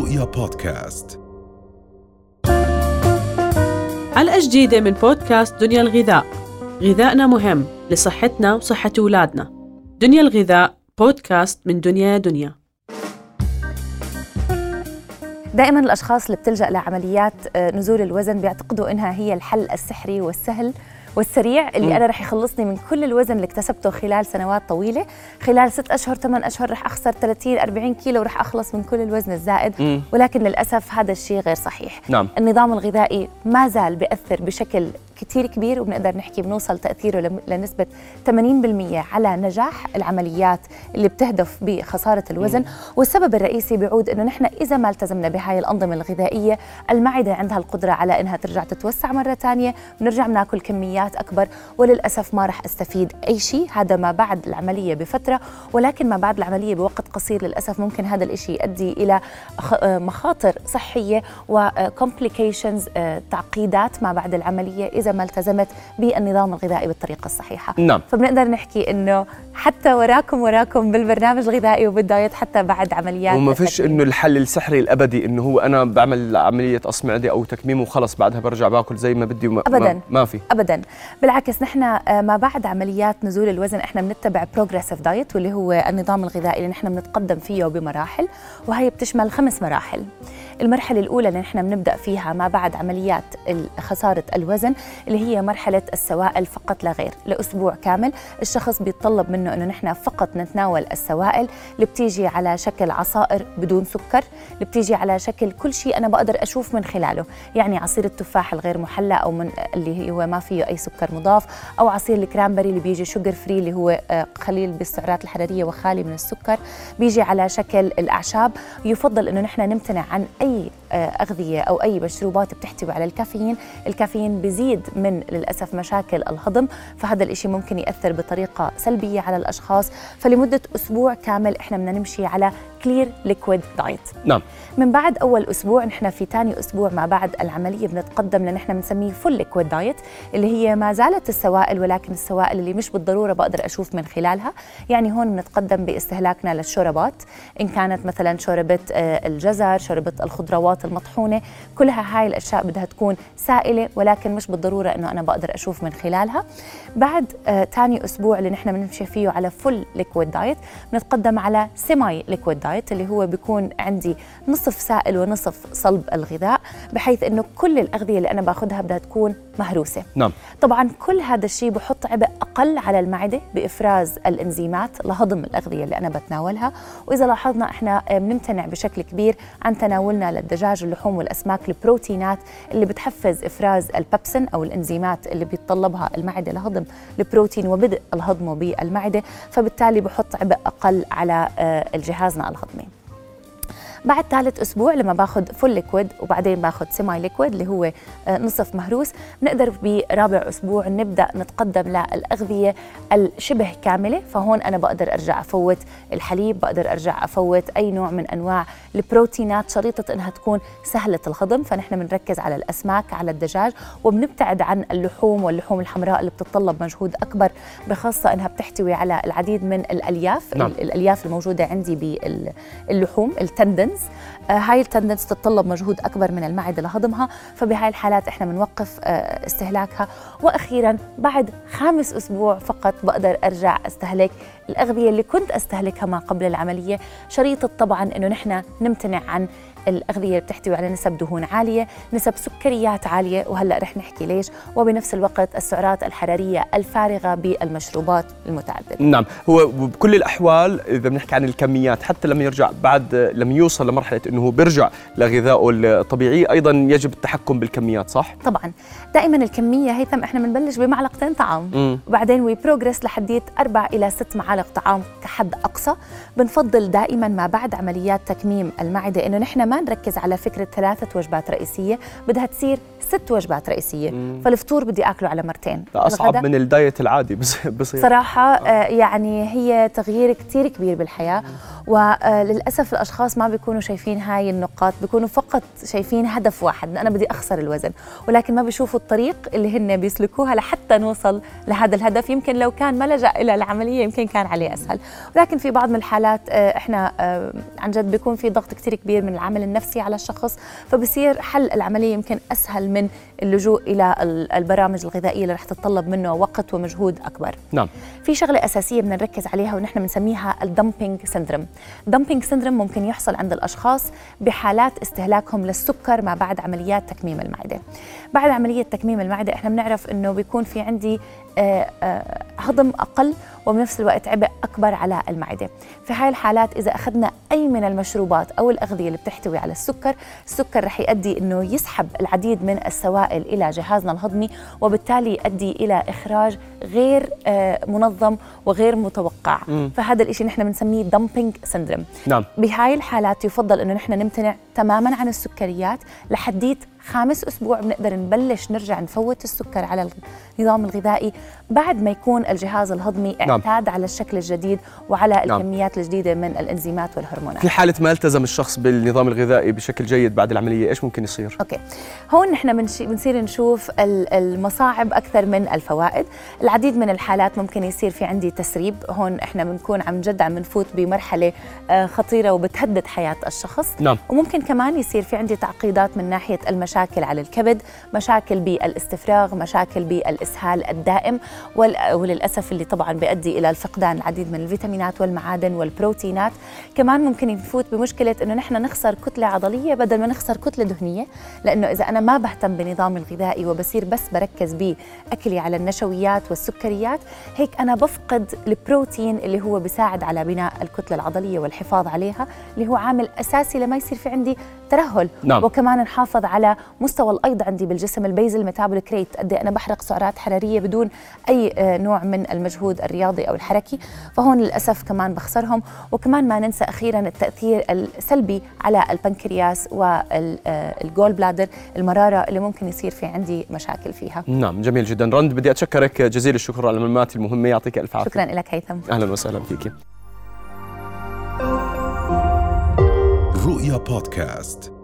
رؤيا بودكاست. حلقة جديدة من بودكاست دنيا الغذاء. غذائنا مهم لصحتنا وصحة أولادنا. دنيا الغذاء بودكاست من دنيا دنيا. دائما الأشخاص اللي بتلجأ لعمليات آه، نزول الوزن بيعتقدوا إنها هي الحل السحري والسهل. والسريع اللي أنا رح يخلصني من كل الوزن اللي اكتسبته خلال سنوات طويلة خلال ست أشهر ثمان أشهر رح أخسر 30 40 كيلو ورح أخلص من كل الوزن الزائد مم. ولكن للأسف هذا الشيء غير صحيح نعم. النظام الغذائي ما زال بيأثر بشكل كتير كبير وبنقدر نحكي بنوصل تأثيره لم- لنسبة 80% على نجاح العمليات اللي بتهدف بخسارة الوزن. والسبب الرئيسي بيعود إنه نحن إذا ما التزمنا بهاي الأنظمة الغذائية المعدة عندها القدرة على إنها ترجع تتوسع مرة ثانية بنرجع بناكل كميات أكبر وللأسف ما راح أستفيد أي شيء. هذا ما بعد العملية بفترة ولكن ما بعد العملية بوقت قصير للأسف ممكن هذا الشيء يؤدي آه، مخاطر صحية و complications تعقيدات ما بعد العملية. إذا ما التزمت بالنظام الغذائي بالطريقة الصحيحة نعم. فبنقدر نحكي إنه حتى وراكم وراكم بالبرنامج الغذائي وبال diet حتى بعد عمليات وما فيش. إنه الحل السحري الأبدي إنه هو أنا بعمل عملية قص معدة أو تكميم وخلص بعدها برجع باكل زي ما بدي وما أبداً. ما, ما في ابدا بالعكس نحن آه، ما بعد عمليات نزول الوزن إحنا بنتبع progressive diet واللي هو النظام الغذائي اللي نحن بنتقدم فيه بمراحل وهي بتشمل خمس مراحل المرحلة الأولى اللي نحن بنبدأ فيها ما بعد عمليات خسارة الوزن اللي هي مرحلة السوائل فقط لا غير لأسبوع كامل. الشخص بيتطلب منه أنه نحن فقط نتناول السوائل اللي بتيجي على شكل عصائر بدون سكر اللي بتيجي على شكل كل شيء أنا بقدر أشوف من خلاله. يعني عصير التفاح الغير محلى أو من اللي هو ما فيه أي سكر مضاف أو عصير ال cranberry اللي بيجي sugar free اللي هو آه، قليل بالسعرات الحرارية وخالي من السكر. بيجي على شكل الأعشاب. يفضل أنه نحن نمتنع عن أي آه، أغذية أو أي مشروبات بتحتوي على الكافيين الكافيين بيزيد من للأسف مشاكل الهضم فهذا الإشي ممكن يأثر بطريقة سلبية على الأشخاص. فلمدة أسبوع كامل إحنا بدنا نمشي على clear liquid diet نعم. من بعد أول أسبوع نحن في ثاني أسبوع ما بعد العملية بنتقدم لنحن بنسميه full liquid diet اللي هي ما زالت السوائل ولكن السوائل اللي مش بالضرورة بقدر أشوف من خلالها. يعني هون بنتقدم باستهلاكنا للشوربات إن كانت مثلا شوربة آه، الجزر شوربة الخضروات المطحونة كلها هاي الأشياء بدها تكون سائلة ولكن مش بالضرورة إنه أنا بقدر أشوف من خلالها. بعد ثاني أسبوع اللي نحن بنمشي فيه على full liquid diet بنتقدم على semi liquid diet اللي هو بيكون عندي نصف سائل ونصف صلب الغذاء بحيث إنه كل الأغذية اللي أنا باخذها بدها تكون مهروسة. نعم. طبعا كل هذا الشيء بحط عبء أقل على المعدة بإفراز الإنزيمات لهضم الأغذية اللي أنا بتناولها. وإذا لاحظنا إحنا آه، بنمتنع بشكل كبير عن تناولنا للدجاج اللحوم والأسماك البروتينات اللي بتحفز إفراز البيبسين أو الإنزيمات اللي بيتطلبها المعدة لهضم البروتين وبدء الهضم بالمعدة. فبالتالي بحط عبء أقل على آه، الجهازنا الهضمي بعد ثالث أسبوع لما باخذ full liquid وبعدين باخذ semi liquid اللي هو آه، نصف مهروس بنقدر برابع أسبوع نبدأ نتقدم للأغذية الشبه كاملة فهون أنا بقدر أرجع أفوت الحليب بقدر أرجع أفوت أي نوع من أنواع البروتينات شريطة إنها تكون سهلة الهضم فنحن بنركز على الأسماك على الدجاج وبنبتعد عن اللحوم واللحوم الحمراء اللي بتتطلب مجهود أكبر بخاصة إنها بتحتوي على العديد من الألياف نعم. الألياف الموجودة عندي باللحوم التندنز آه، هاي التندنز تتطلب مجهود أكبر من المعدة لهضمها فبهاي الحالات إحنا بنوقف آه، استهلاكها. وأخيرا بعد خامس أسبوع فقط بقدر أرجع أستهلك. الأغذية اللي كنت أستهلكها ما قبل العملية شريطة طبعا إنه نحن نمتنع عن الأغذية اللي بتحتوي على نسب دهون عالية نسب سكريات عالية وهلأ رح نحكي ليش؟ وبنفس الوقت السعرات الحرارية الفارغة بالمشروبات المتعددة. نعم هو بكل الأحوال إذا بنحكي عن الكميات حتى لما يرجع بعد لما يوصل لمرحلة إنه هو بيرجع لغذائه الطبيعي أيضا يجب التحكم بالكميات صح؟ طبعا. دائما الكمية هيثم إحنا بنبلش بمعلقتين طعام. مم. وبعدين we progress لحديت أربع إلى ست معالق طعام كحد أقصى. بنفضل دائما ما بعد عمليات تكميم المعدة إنه نحن ما نركز على فكرة ثلاثة وجبات رئيسية بدها تصير ست وجبات رئيسية. فالفطور بدي آكله على مرتين. أصعب من الدايت العادي بس بصير. صراحة آه، يعني هي تغيير كتير كبير بالحياة. وللأسف الأشخاص ما بيكونوا شايفين هاي النقاط بيكونوا فقط شايفين هدف واحد أنا بدي أخسر الوزن. ولكن ما بيشوفوا الطريق اللي هن بيسلكوها لحتى نوصل لهذا الهدف. يمكن لو كان ما لجأ إلى العملية يمكن كان عليه أسهل. ولكن في بعض من الحالات آه، إحنا آه، عن جد بيكون في ضغط كتير كبير من العمل. العامل النفسي على الشخص فبصير حل العملية يمكن أسهل من اللجوء إلى البرامج الغذائية اللي رح تتطلب منه وقت ومجهود أكبر. نعم. في شغلة أساسية بدنا نركز عليها ونحن بنسميها ال dumping syndrome ال dumping syndrome ممكن يحصل عند الأشخاص بحالات استهلاكهم للسكر ما بعد عمليات تكميم المعدة. بعد عملية تكميم المعدة إحنا بنعرف إنه بيكون في عندي هضم أقل وبنفس الوقت عبء أكبر على المعدة. في هاي الحالات إذا أخذنا أي من المشروبات أو الأغذية اللي بتحتوي على السكر السكر رح يؤدي إنه يسحب العديد من السوائل إلى جهازنا الهضمي وبالتالي يؤدي إلى إخراج غير آه، منظم وغير متوقع. مم. فهذا الشيء نحن بنسميه dumping syndrome نعم. بهاي الحالات يفضل إنه نحن نمتنع تماما عن السكريات لحديت خامس أسبوع بنقدر نبلش نرجع نفوت السكر على النظام الغذائي بعد ما يكون الجهاز الهضمي نعم. اعتاد على الشكل الجديد وعلى نعم. الكميات الجديدة من الإنزيمات والهرمونات في حالة ما التزم الشخص بالنظام الغذائي بشكل جيد بعد العملية إيش ممكن يصير؟ أوكي هون نحن بنصير نشوف ال- المصاعب أكثر من الفوائد العديد من الحالات ممكن يصير في عندي تسريب هون إحنا بنكون عم جد عم نفوت بمرحلة آه، خطيرة وبتهدد حياة الشخص نعم وممكن كمان يصير في عندي تعقيدات من ناحية المشاكل على الكبد، مشاكل بالاستفراغ، مشاكل بالإسهال الدائم وللأسف اللي طبعا بيؤدي إلى الفقدان العديد من الفيتامينات والمعادن والبروتينات، كمان ممكن يفوت بمشكلة إنه نحن نخسر كتلة عضلية بدل ما نخسر كتلة دهنية، لأنه إذا أنا ما بهتم بنظامي الغذائي وبصير بس بركز بأكلي على النشويات والسكريات، هيك أنا بفقد البروتين اللي هو بيساعد على بناء الكتلة العضلية والحفاظ عليها، اللي هو عامل أساسي لما يصير في عندي ترهل نعم. وكمان نحافظ على مستوى الأيض عندي بالجسم ال basal metabolic rate قد إيه أنا بحرق سعرات حرارية بدون أي آه، نوع من المجهود الرياضي أو الحركي. فهون للأسف كمان بخسرهم. وكمان ما ننسى أخيرا التأثير السلبي على البنكرياس وال gallbladder المرارة اللي ممكن يصير في عندي مشاكل فيها. نعم جميل جدا. رند بدي أتشكرك جزيل الشكر على المعلومات المهمة. يعطيك ألف عافية. شكرا لك هيثم. أهلا وسهلا فيك. رؤيا بودكاست.